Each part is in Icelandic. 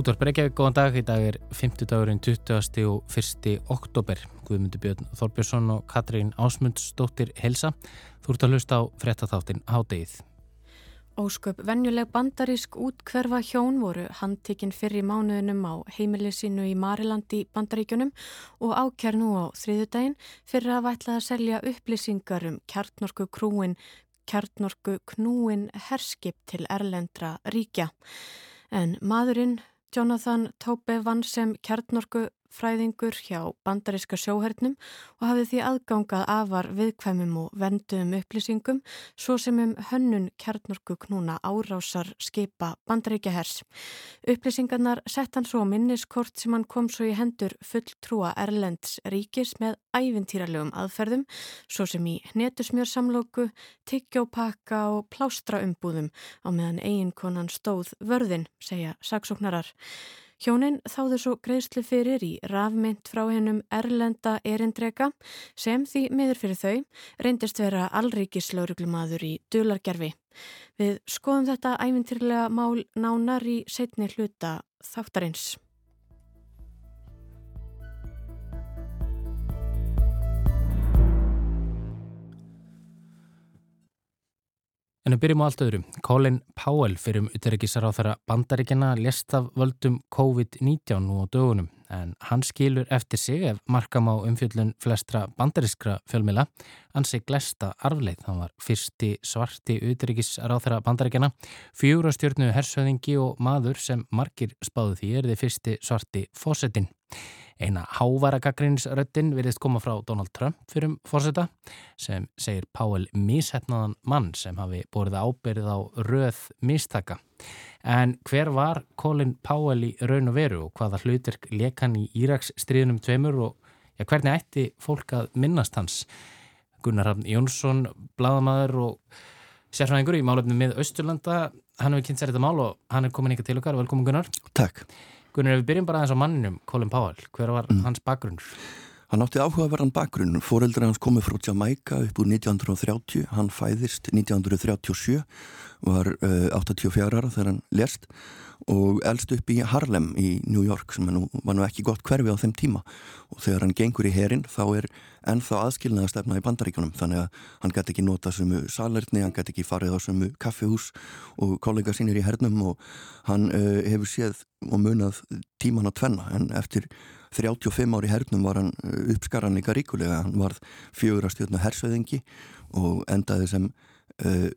Útvarp Reykjavík, góðan dag. Í dag er 50 dagurinn 20. og 1. oktober. Guðmundur Björn Þorbjörnsson og Katrín Ásmundsdóttir Helsa. Þú ert að hlusta á frettatháttin Hádegið. Ósköp venjuleg bandarísk útkverfa hjón voru handtikinn fyrir mánuðinum á heimili sínu í Marilandi bandaríkjunum og ákjær nú á þriðudaginn fyrir að vætla að selja upplýsingar um kjartnorku krúin, kjartnorku knúin herskip til erlendra ríkja. En maðurinn Jonathan Tópe vann sem kjartnorku fræðingur hjá bandaríska sjóhernum og hafði því aðgangað afar viðkvæmum og venduðum upplýsingum svo sem um hönnun kjarnorku knúna árásar skipa bandaríkja hers. Upplýsingarnar sett hann svo minniskort sem hann kom svo í hendur fulltrúa Erlends ríkis með ævintýralegum aðferðum svo sem í hnetusmjörsamlóku, tyggjópakka og plástraumbúðum á meðan eiginkonan stóð vörðin, segja saksóknarar. Hjónin þáðu svo greiðslu fyrir í rafmynd frá hennum Erlenda erindrega sem því miður fyrir þau reyndist vera allríkislauruglumadur í dulargerfi. Við skoðum þetta ævintýrlega mál nánar í setni hluta þáttarins. En við byrjum á allt öðru. Colin Powell fyrir um þeirra bandaríkina lest af völdum COVID-19 nú á dögunum en hann skilur eftir sig ef markam á umfjöldun flestra bandarískra fjölmila ansi glesta arfleith. Hann var fyrsti svarti þeirra bandaríkina, fjúrastjórnu hersöðingi og maður sem margir spáðu því er þið fyrsti svarti fósettin. Eina hávara gaggrínsröttin virðist koma frá Donald Trump fyrir um fórseta sem segir Páel míshetnaðan mann sem hafi borðið ábyrðið á röð místaka. En hver var Colin Páel í raun og veru og hvaða hlutirk lekan í Íraks stríðunum tveimur og ja, hvernig ætti fólk að minnast hans? Gunnar Hafn Jónsson, bladamæður og sérfræðingur í málefnum með Östurlanda, hann hefur kynnt sér þetta mál og hann er komin ykkar til okkar. Velkomin Gunnar. Takk. Gunnar, ef við byrjum bara aðeins á manninum, Colin Powell, hver var mm. hans bakgrunn? Hann átti áhugaverðan bakgrunn, fóreldra hans komið frá Jamaica upp úr 1930, hann fæðist 1937, var uh, 84 ára þegar hann lest og elst upp í Harlem í New York sem nú, var nú ekki gott hverfi á þeim tíma. Og þegar hann gengur í herin þá er ennþá aðskilnaða stefna í bandaríkunum þannig að hann gæti ekki nota sumu salerni, hann gæti ekki farið á sumu kaffihús og kollega sínir í hernum og hann uh, hefur séð og munað tíman á tvenna. En eftir 35 ári hernum var hann uh, uppskaran líka ríkulega, hann varð fjögur að stjórna hersöðingi og endaði sem uh,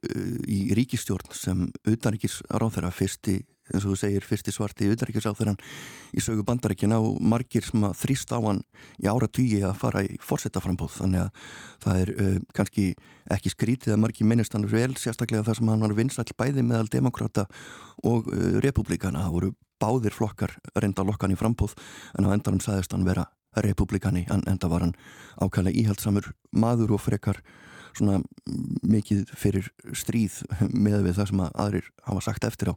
í ríkistjórn sem utanríkis ráþæra fyrsti eins og þú segir, fyrsti svarti utanríkisáþurann í sögu bandaríkina og margir sem að þrýst á hann í ára tugi að fara í fórsetaframbóð þannig að það er uh, kannski ekki skrítið að margir minnist hann vel sérstaklega þar sem hann var vinsall bæði meðal demokrata og uh, republikana það voru báðir flokkar reynda lokkan í frambóð en á endanum sagðist hann vera republikani en enda var hann ákvæmlega íhaldsamur maður og frekar svona mikið fyrir stríð með við það sem að aðrir hafa sagt eftir á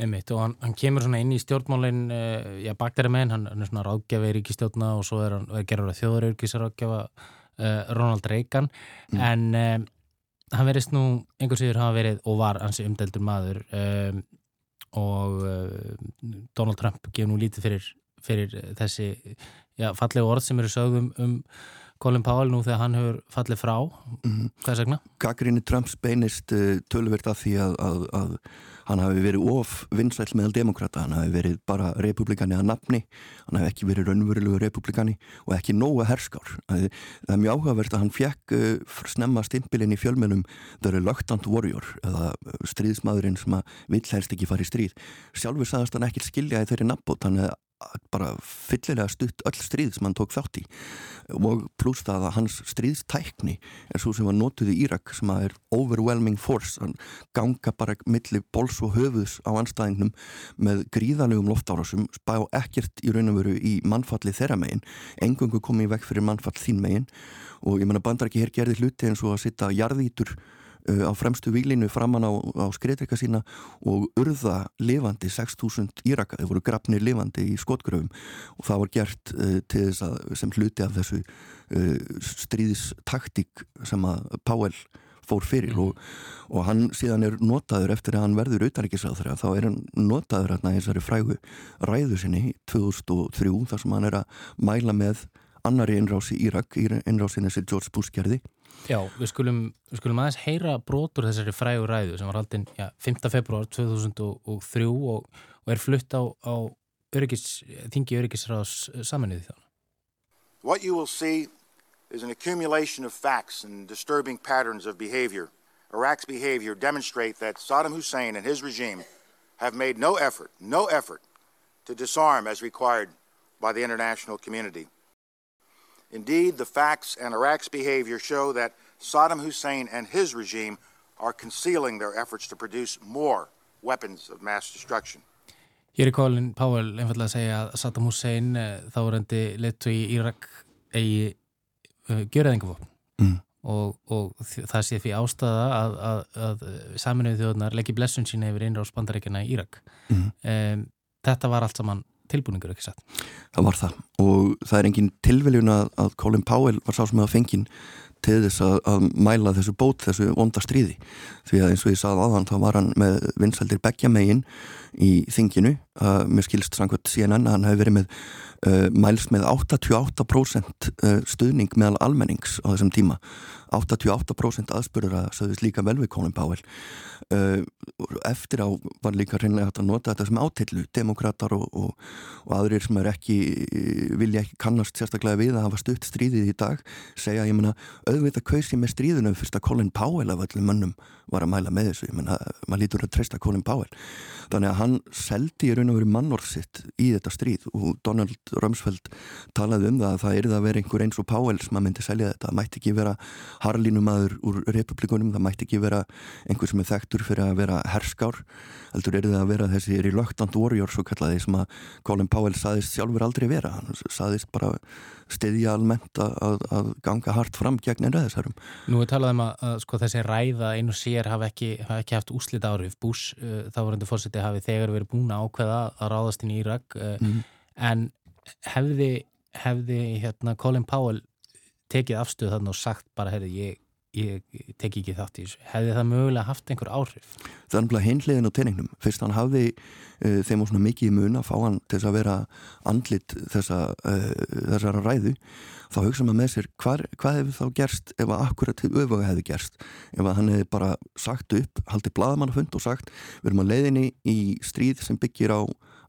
Einmitt, og hann, hann kemur svona inn í stjórnmálinn uh, já, baktæri með hann, hann er svona ráðgjafi í ríkistjórna og svo er hann er gerður að þjóðarauðgísar ráðgjafa uh, Ronald Reagan mm. en um, hann verist nú einhvers yfir hafa verið og var hansi umdeldur maður um, og uh, Donald Trump gefur nú lítið fyrir, fyrir þessi já, fallegu orð sem eru sögum um Colin Powell nú þegar hann hefur fallið frá mm. hvað er segna? Gagrinni Trumps beinist tölverkt af því að, að, að hann hafi verið of vinsæl meðal demokrata, hann hafi verið bara republikani að nafni, hann hafi ekki verið raunverulegu republikani og ekki nóga herskár. Það er mjög áhugavert að hann fekk uh, snemma stimpilinn í fjölmennum The Reluctant Warrior eða stríðsmaðurinn sem að vill helst ekki fara í stríð. Sjálfur sagðast hann ekki skilja í þeirri nafnbót, hann bara fyllilega stutt öll stríð sem hann tók þátt í. Og pluss það að hans stríðstækni er svo sem var notuð í Írak sem að er overwhelming force. Hann ganga bara millir bols og höfuðs á anstæðingnum með gríðalegum loftárásum spá ekkert í raun og veru í mannfalli þeirra megin engungu komið vekk fyrir mannfall þín megin. Og ég menna bandar ekki hér gerði hluti eins og að sitta jarðítur á fremstu výlinu framann á, á skreitrika sína og urða lifandi 6.000 íraka, þeir voru grafnir lifandi í skotgröfum og það var gert uh, til þess að sem hluti af þessu uh, stríðistaktík sem að Páell fór fyrir. Mm. og, og hann síðan er notaður eftir að hann verður auðaríkisáþra þá er hann notaður í þessari frægu ræðu sinni 2003 þar sem hann er að mæla með annari innrás í Írak, innrásinni sem George Bush gerði Já, við skulum, við skulum aðeins heyra brotur þessari frægu ræðu sem var haldinn 5. februar 2003 og, og er flutt á, á öryggis, þingi öryggisráðs saminuði þá. What you will see is an accumulation of facts and disturbing patterns of behavior. Iraq's behavior demonstrate that Saddam Hussein and his regime have made no effort, no effort to disarm as required by the international community. Indeed, the facts and Iraq's behavior show that Saddam Hussein and his regime are concealing their efforts to produce more weapons of mass destruction. Hér er Colin Powell einfallega að segja að Saddam Hussein eh, þárendi leittu í Írak eigi uh, eh, gjörðingavopn mm. og, og það sé því ástæða að, að, að saminuðu þjóðunar leggji blessun sína yfir einra á spandaríkjana í Írak. Mm. Um, þetta var allt saman tilbúningur, ekki satt? Það var það. Og það er engin tilveljun að, Colin Powell var sá sem hefði fengin til þess að, að mæla þessu bót, þessu vonda stríði. Því að eins og ég sagði aðan þá var hann með vinsaldir begja megin í þinginu, uh, mér skilst samkvæmt CNN að hann hefði verið með uh, mælst með 88% uh, stuðning meðal almennings á þessum tíma. 88% aðspurður að sögðist líka vel við Colin Powell. Uh, eftir á var líka reynilega hægt að nota þetta sem átillu. Demokrater og, og, og aðrir sem er ekki vilja ekki kannast sérstaklega við að hafa stutt stríðið í dag segja ég menna auðvitað kausi með stríðunum fyrst að Colin Powell af öllum mönnum var að mæla með þessu. Ég menna maður lítur að treysta Colin Powell. Þannig að hann seldi í raun og veru mannorsitt í þetta stríð og Donald Rumsfeld talaði um það að það erði að vera einhver eins og Powell sem að myndi selja þetta, það mætti ekki vera harlinumadur úr republikunum það mætti ekki vera einhver sem er þekktur fyrir að vera herskár heldur er það að vera þessi reluctant warrior svo kallaði sem að Colin Powell saðist sjálfur aldrei vera. Hann saðist bara stiðja almennt að, að ganga hart fram gegn einræðisharum. Nú er talað um að, sko, þessi ræða einu sér hafi ekki, hafi ekki haft úslit árið Bush uh, þá vorundi fórseti hafi þegar verið búin að ákveða að ráðast inn í Írak uh, mm. en hefði, hefði hérna, Colin Powell tekið afstöð þarna og sagt bara, heyrðu, ég, ég teki ekki þátt í þessu. Hefði það mögulega haft einhver áhrif? Það er náttúrulega hinliðin á teiningnum. Fyrst hann hafði uh, þeim á svona mikið í mun að fá hann til að vera andlit þessa, uh, þessara ræðu. Þá hugsa maður með sér, hvar, hvað hefur þá gerst ef að akkurat öfuga hefði gerst? Ef að hann hefði bara sagt upp, haldið bladamannafund og sagt, við erum á leiðinni í stríð sem byggir á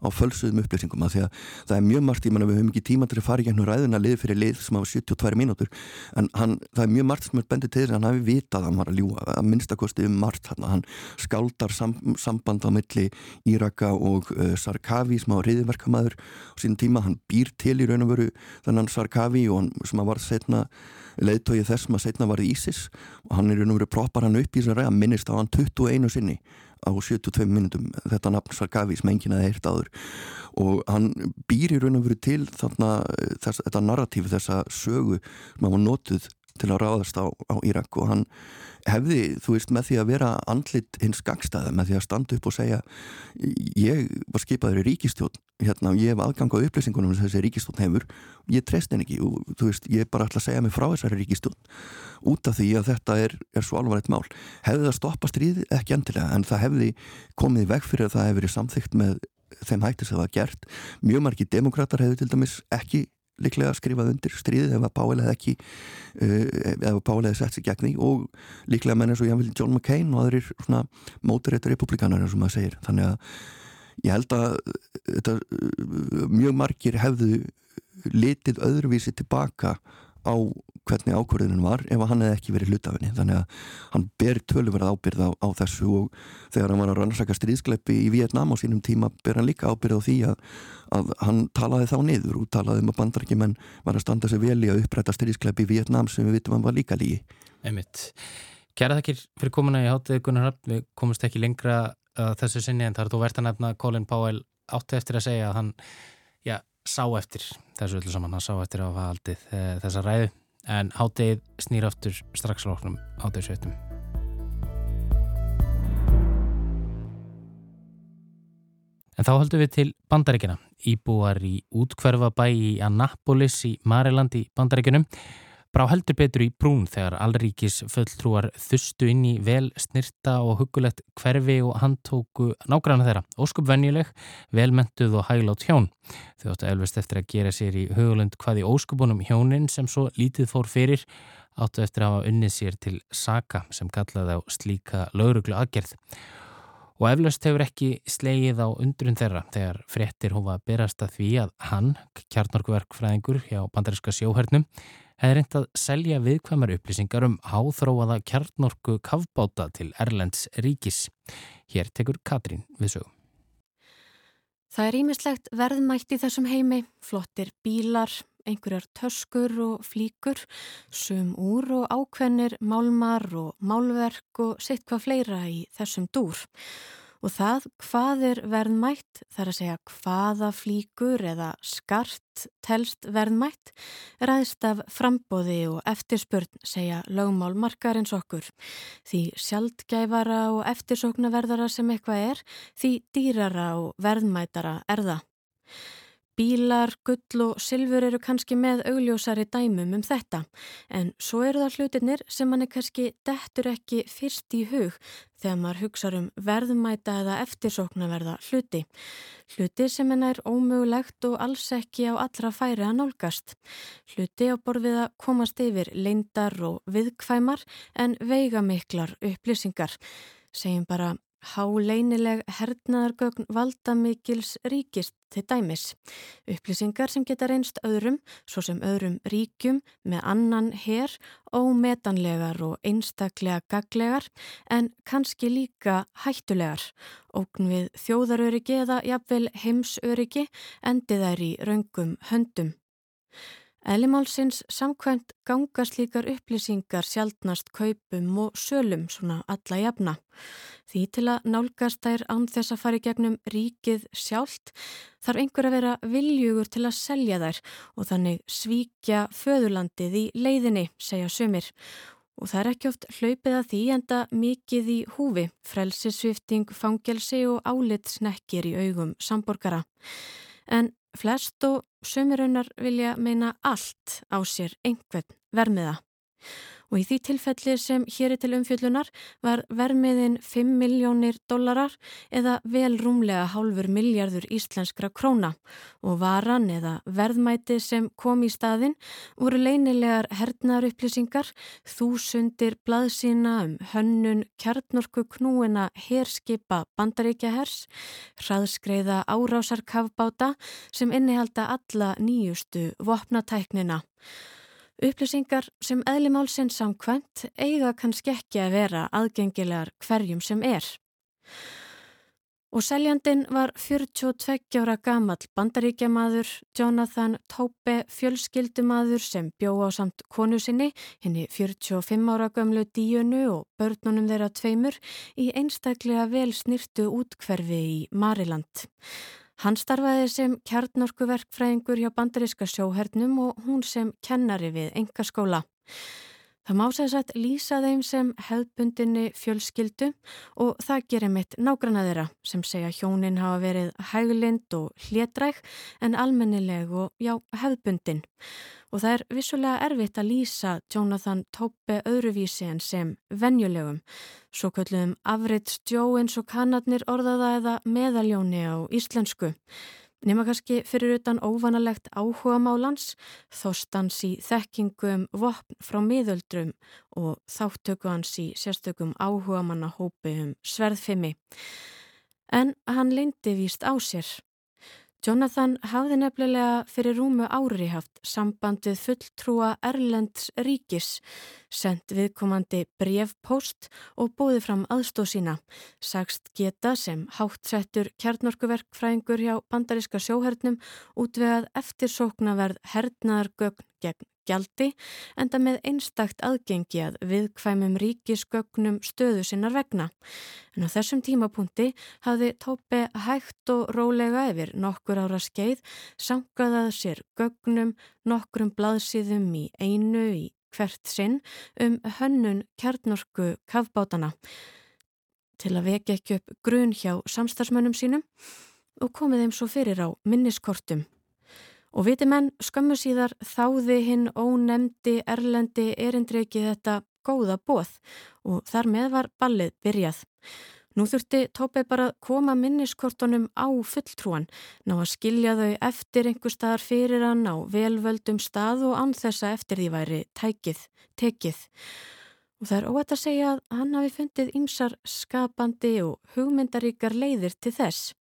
á fölsuðum upplýsingum að því að það er mjög margt, ég menna við höfum ekki tíma til að fara í gennum ræðuna lið fyrir lið sem hafa 72 mínútur en hann, það er mjög margt sem er bendið til þess að hann hafi vitað að hann var að ljúa, að minnstakosti um margt hann, hann skáldar sam, samband á milli Íraka og uh, Sarkavi sem hafa reyðverkamæður á sínum tíma, hann býr til í raun og veru þannan Sarkavi og hann sem hafa varð setna leiðtóið þess sem að setna var Ísis og hann er raun og veru proppar hann upp í þessari að minnist á hann 21 sinni á 72 minutum þetta nafn Sargavi sem enginn aðeins eirt áður. Og hann býr í raun og veru til þarna þess, þetta narratíf þessa sögu sem hann var notuð til að ráðast á, á Írak og hann hefði, þú veist, með því að vera andlit hins gangstæða, með því að standa upp og segja ég var skipaður í ríkistjón, hérna, ég hef aðgang á upplýsingunum sem þessi ríkistjón hefur ég treyst henni ekki og þú veist, ég er bara alltaf að segja mig frá þessari ríkistjón út af því að þetta er, er svo alvarlegt mál. Hefði það stoppast stríð, ekki endilega en það hefði komið veg fyrir að það hefði verið samþygt með þeim hættis að það var gert. Mjög margi demokrater hefði til dæmis ekki líklega skrifað undir stríðið ef að Páil hefði ekki uh, ef að Páil hefði sett sig gegn því. Og líklega menn eins og Janvill John McCain og aðrir svona móturéttur republikanar og maður segir. Þannig að ég held að þetta, uh, mjög margir hefðu litið öðruvísi tilbaka á hvernig ákvörðunum var ef hann hefði ekki verið hlutafinni þannig að hann ber tölverð ábyrð á, á þessu og þegar hann var að rannsaka stríðskleipi í Vietnám á sínum tíma ber hann líka ábyrð á því að, að hann talaði þá niður og talaði um að bandarækjumenn var að standa sig vel í að uppræta stríðskleipi í Vietnám sem við vitum hann var líka lígi. Einmitt. Kæra þakkir fyrir komuna í hátið Gunnar Rapp, við komumst ekki lengra uh, þessu sinni en það er þú verðt að nefna Colin Powell átti eftir að segja að hann já, sá eftir þessu öllu saman, hann sá eftir að hafa haldið uh, þessa ræðu en háttegið snýr aftur strax lóknum háttegisveitum. En þá höldum við til bandaríkina. Íbúar í útkverfabæ í Annapolis í Mariland í bandaríkunum Brá heldur betur í brún þegar allríkis fulltrúar þustu inn í vel snirta og hugulegt hverfi og handtóku nágranna þeirra. Óskup venjuleg, velmentuð og hæglátt hjón. Þau áttu elvest eftir að gera sér í hugulend hvað í óskupunum hjónin sem svo lítið fór fyrir áttu eftir að hafa unnið sér til Saka sem kallaði á slíka lauruglu aðgerð. Og eflaust hefur ekki slegið á undrun þeirra þegar fréttir hófa að berast að því að hann, kjarnorkuverkfræðingur hjá bandaríska sjóhernum, hefði reynd að selja viðkvæmar upplýsingar um háþróaða kjarnorku kavbáta til Erlends ríkis. Hér tekur Katrín við sögum. Það er ímislegt verðmætt í þessum heimi, flottir bílar, einhverjar töskur og flíkur, sum úr og ákveðnir málmar og málverk og sitt hvað fleira í þessum dúr og það hvað er verðmætt, þar að segja hvaða flíkur eða skart telst verðmætt, ræðist af frambóði og eftirspurn, segja lögmálmarkar eins okkur. Því sjaldgæfara og eftirsóknarverðara sem eitthvað er, því dýrara og verðmætara er það. Bílar, gull og silfur eru kannski með augljósari dæmum um þetta en svo eru það hlutinir sem manni kannski dettur ekki fyrst í hug þegar maður hugsa um verðmæta eða eftirsóknarverða hluti. Hluti sem henn er ómögulegt og alls ekki á allra færi að nálgast. Hluti á borfið að komast yfir leindar og viðkvæmar en veigamiklar upplýsingar. Segjum bara Háleinileg hernaðargögn valdamikils ríkist til dæmis. Upplýsingar sem geta reynst öðrum, svo sem öðrum ríkjum með annan her, ómetanlegar og einstaklega gaglegar en kannski líka hættulegar. Ógn við þjóðaröryggi eða jafnvel heimsöryggi endi þær í raungum höndum. Elimálsins samkvæmt ganga slíkar upplýsingar sjaldnast kaupum og sölum svona alla jafna. Því til að nálgast þær án þess að fara í gegnum ríkið sjálft þarf einhver að vera viljugur til að selja þær og þannig svíkja föðurlandið í leiðinni, segja sömur. Og það er ekki oft hlaupið að því enda mikið í húfi, frelsisvifting, fangelsi og álit snekkir í augum samborgara. En Flest og sömurunnar vilja meina allt á sér einhvern vermiða. Og í því tilfelli sem hér er til umfjöllunar var vermiðin 5 miljónir dollarar eða vel rúmlega hálfur miljardur íslenskra króna og varan eða verðmæti sem kom í staðin voru leinilegar hernaðar upplýsingar, þúsundir blaðsína um hönnun kjarnorku knúina herskipa bandaríkja hers, hraðskreiða árásarkafbáta sem innihalda alla nýjustu vopnatæknina. Upplýsingar sem eðlimálsinn samkvæmt eiga kannski ekki að vera aðgengilegar hverjum sem er. Og seljandin var 42 ára gamall bandaríkjamaður Jonathan Taupe fjölskyldumadur sem bjó á samt konu sinni, henni 45 ára gamlu díunu og börnunum þeirra tveimur í einstaklega vel snirtu útkverfi í Mariland. Hann starfaði sem kjarnorkuverkfræðingur hjá bandaríska sjóhernum og hún sem kennari við engaskóla. Það má sér satt lýsa þeim sem hefðbundinni fjölskyldu og það gerir mitt nágranna þeirra sem segja hjónin hafa verið hæglind og hlétræk en almennileg og já hefðbundin og það er vissulega erfitt að lýsa Jonathan Toppe öðruvísi en sem venjulegum, svo kallum afriðt stjó eins og kannadnir orðaða eða meðaljóni á íslensku. Nefna kannski fyrir utan óvanalegt áhuga málans, þóstans í þekkingum vopn frá miðöldrum og þáttöku hans í sérstökum áhuga manna hópi um sverðfimi. En hann leindi víst á sér. Jonathan hafði nefnilega fyrir rúmu ári haft sambandið fulltrúa Erlends ríkis, sendt viðkomandi brevpost og bóði fram aðstóð sína. Sagst geta sem hátsettur kjarnorkuverkfræðingur hjá bandaríska sjóhernum útvegað eftirsóknaverð hernaðargögn gegn gjaldi enda með einstakt aðgengi að viðkvæmum ríkisgögnum stöðu sinnar vegna. En á þessum tímapunkti hafði Tópe hægt og rólega yfir nokkur ára skeið sangaðað sér gögnum nokkrum blaðsíðum í einu í hvert sinn um hönnun kjarnorku kafbátana til að vekja ekki upp grun hjá samstagsmönnum sínum og komið þeim svo fyrir á minniskortum Og viti menn, skömmu síðar þáði hinn ónemdi erlendi erindreiki þetta góða bóð og þar með var ballið byrjað. Nú þurfti Tópi bara að koma minniskortunum á fulltrúan, ná að skilja þau eftir einhver staðar fyrir hann á velvöldum stað og anþessa eftir því væri tækið, tekið. Og það er óætt að segja að hann hafi fundið ymsar skapandi og hugmyndaríkar leiðir til þess.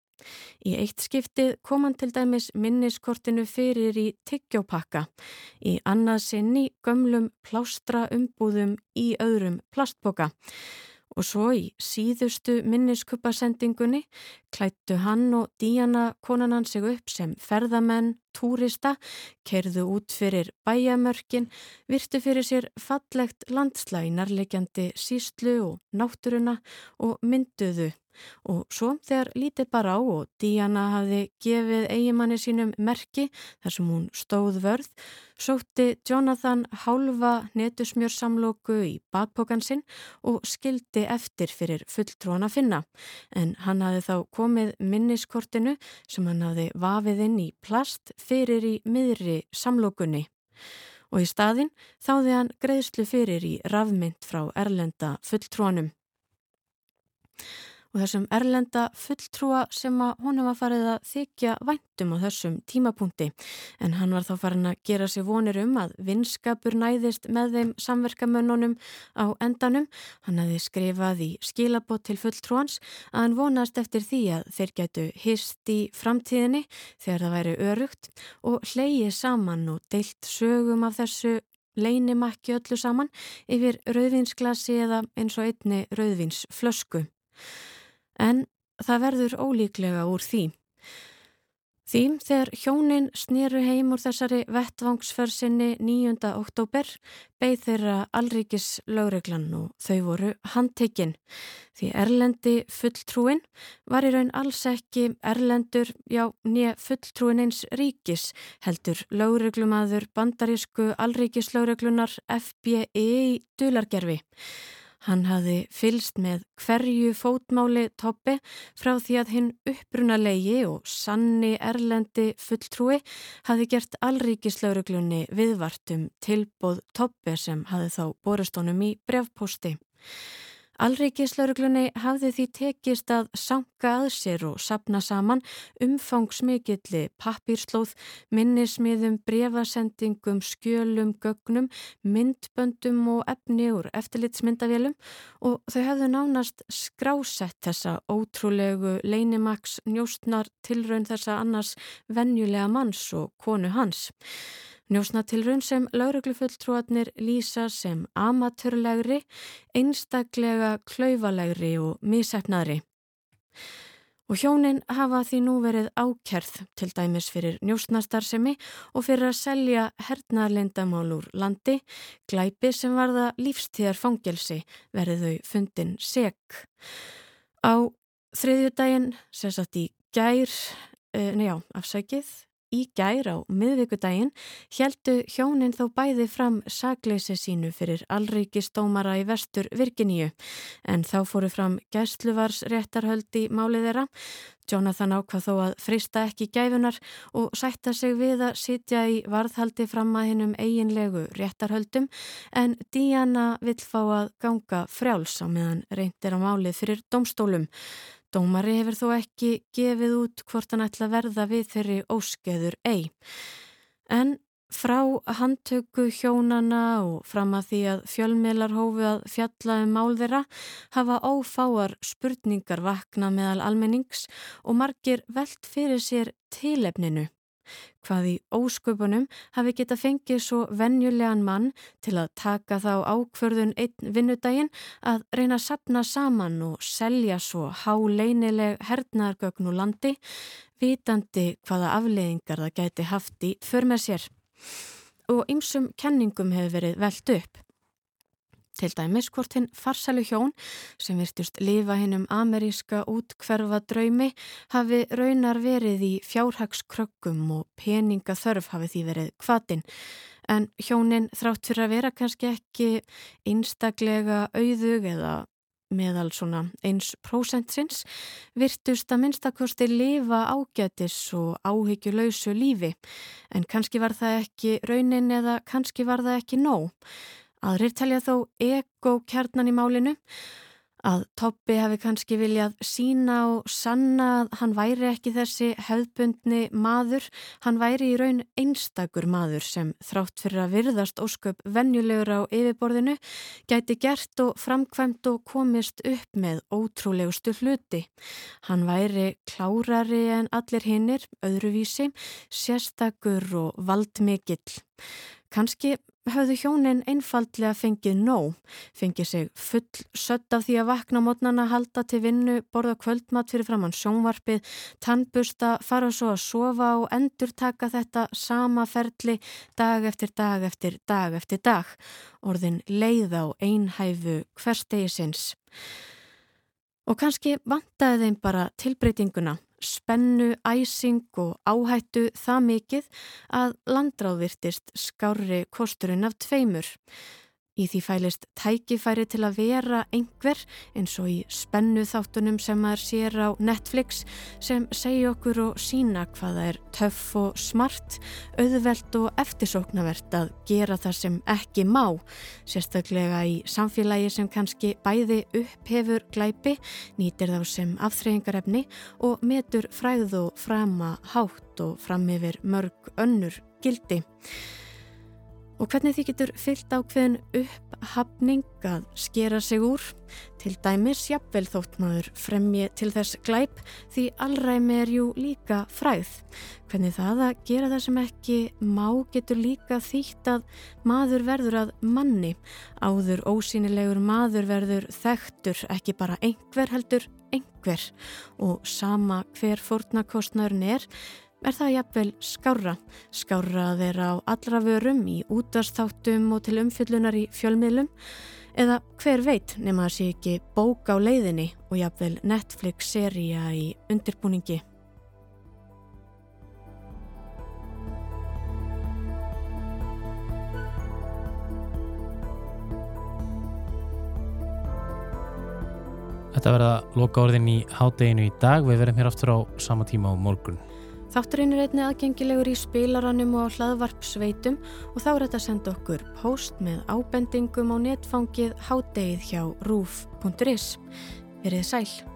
Í eitt skiptið kom hann til dæmis minniskortinu fyrir í tyggjópakka, í annað sinni gömlum plástra umbúðum í öðrum plastboka. Og svo í síðustu minniskuppasendingunni klættu hann og Díana konan hann sig upp sem ferðamenn, túrista, kerðu út fyrir bæjamörkin, virtu fyrir sér fallegt landslæg nærlegjandi síslu og náttúruna og mynduðu Og svo þegar lítið bara á og Díana hafði gefið eigimanni sínum merki þar sem hún stóð vörð, sótti Jonathan hálfa netusmjörsamlóku í bakpokan sinn og skildi eftir fyrir fulltrúan að finna. En hann hafði þá komið minniskortinu sem hann hafði vafið inn í plast fyrir í miðri samlókunni. Og í staðin þáði hann greiðslu fyrir í rafmynd frá erlenda fulltrúanum og þessum erlenda fulltrúa sem að honum var farið að þykja væntum á þessum tímapunkti en hann var þá farin að gera sér vonir um að vinskapur næðist með þeim samverkamönnunum á endanum. Hann hefði skrifað í skilabót til fulltrúans að hann vonast eftir því að þeir getu hist í framtíðinni þegar það væri örugt og hleyið saman og deilt sögum af þessu leinimakki öllu saman yfir rauðvinsglasi eða eins og einni rauðvinsflösku en það verður ólíklega úr því. Því þegar hjónin snýru heim úr þessari vettvangsfersinni 9. oktober beigð þeirra allríkis lögreglan og þau voru handtekinn. Því erlendi fulltrúin var í raun alls ekki erlendur, já, nýja fulltrúin eins ríkis heldur lögreglumadur bandarísku allríkislögreglunar FBI í dulargerfi. Hann hafði fylst með hverju fótmáli toppi frá því að hinn upprunalegi og sanni erlendi fulltrúi hafði gert allríkislauruglunni viðvartum tilbóð toppi sem hafði þá borustónum í brevposti. Alrikiðslauruglunni hafði því tekist að sanka að sér og sapna saman umfangsmikilli pappírslóð, minnismiðum, brefasendingum, skjölum, gögnum, myndböndum og efni úr eftirlitsmyndavélum og þau hafðu nánast skrásett þessa ótrúlegu leinimaks njóstnar tilraun þessa annars vennjulega manns og konu hans. Njósnatilrun sem lauruglufulltrúarnir lýsa sem amatörlegri, einstaklega klauvalegri og mísefnaðri. Og hjónin hafa því nú verið ákerð til dæmis fyrir njósnastarsemi og fyrir að selja hernaðarlendamál úr landi, glæpi sem varða lífstíðar fangelsi verið þau fundin seg. Á þriðjudaginn, sérsagt í gær, uh, nejá, afsækið, í gær á miðvíkudaginn heldu hjónin þó bæði fram sagleysi sínu fyrir allríkistómara í vestur Virginíu en þá fóru fram gæsluvars réttarhöld í málið þeirra. Jonathan ákvað þó að frista ekki gæfunar og sætta sig við að sitja í varðhaldi fram að hinnum eiginlegu réttarhöldum en Diana vill fá að ganga frjáls á meðan reyndir á málið fyrir domstólum. Dómari hefur þó ekki gefið út hvort hann ætla verða við þeirri óskeður ei. En frá handtöku hjónana og fram að því að fjölmiðlar hófi að fjalla um mál þeirra hafa ófáar spurningar vakna meðal almennings og margir veld fyrir sér tilefninu hvað í ósköpunum hafi geta fengið svo vennjulegan mann til að taka þá ákverðun einn vinnudaginn að reyna að sapna saman og selja svo háleinileg hernaðargögn úr landi, vitandi hvaða afleiðingar það gæti haft í för með sér. Og ymsum kenningum hefur verið veld upp. Til dæmis hvort hinn farsælu hjón sem virtust lifa hinn um ameríska útkverfa draumi hafi raunar verið í fjárhagskrökkum og peninga þörf hafi því verið kvatin. En hjónin þrátt fyrir að vera kannski ekki einstaklega auðug eða meðal svona 1% sinns virtust að minnstakosti lifa ágætis og áhyggjulausu lífi en kannski var það ekki raunin eða kannski var það ekki nóg. Aðrir telja þó ego kjarnan í málinu að Toppi hefði kannski viljað sína og sanna að hann væri ekki þessi höfbundni maður, hann væri í raun einstakur maður sem þrátt fyrir að virðast ósköp vennjulegur á yfirborðinu, gæti gert og framkvæmt og komist upp með ótrúlegustu hluti. Hann væri klárari en allir hinnir, öðruvísi, sérstakur og valdmikill. Kanski höfðu hjónin einfaldlega fengið nóg, fengið sig full sött af því að vakna mótnana halda til vinnu, borða kvöldmatt fyrir framann sjónvarpið, tannbusta, fara svo að sofa og endur taka þetta sama ferli dag eftir dag eftir dag eftir dag, orðin leið á einhæfu hverstegisins. Og kannski vantaði þeim bara tilbreytinguna spennu, æsing og áhættu það mikið að landráðvirtist skárri kosturinn af tveimur. Í því fælist tækifæri til að vera einhver eins og í spennu þáttunum sem maður sér á Netflix sem segja okkur og sína hvaða er töff og smart, auðvelt og eftirsóknavert að gera það sem ekki má, sérstaklega í samfélagi sem kannski bæði upphefur glæpi, nýtir þá sem afþreyingarefni og metur fræð og frama hátt og fram yfir mörg önnur gildi og hvernig því getur fyllt ákveðin upphafning að skera sig úr, til dæmis jafnvel þótt maður fremji til þess glæp því allræmi er jú líka fræð. Hvernig það að gera það sem ekki má getur líka þýtt að maður verður að manni, áður ósýnilegur maður verður þekktur ekki bara einhver heldur einhver. Og sama hver fórnakostnarinn er er það jafnvel skára. Skára að vera á allra vörum í útastáttum og til umfyllunar í fjölmiðlum eða hver veit nema að sé ekki bók á leiðinni og jafnvel Netflix-seria í undirbúningi. Þetta verða loka orðin í hádeginu í dag. Við verðum hér aftur á sama tíma á morgun. Þátturinn er einni aðgengilegur í spilaranum og hlaðvarpsveitum og þá er þetta að senda okkur post með ábendingum á netfangið hádegið hjá rúf.is. Verið sæl.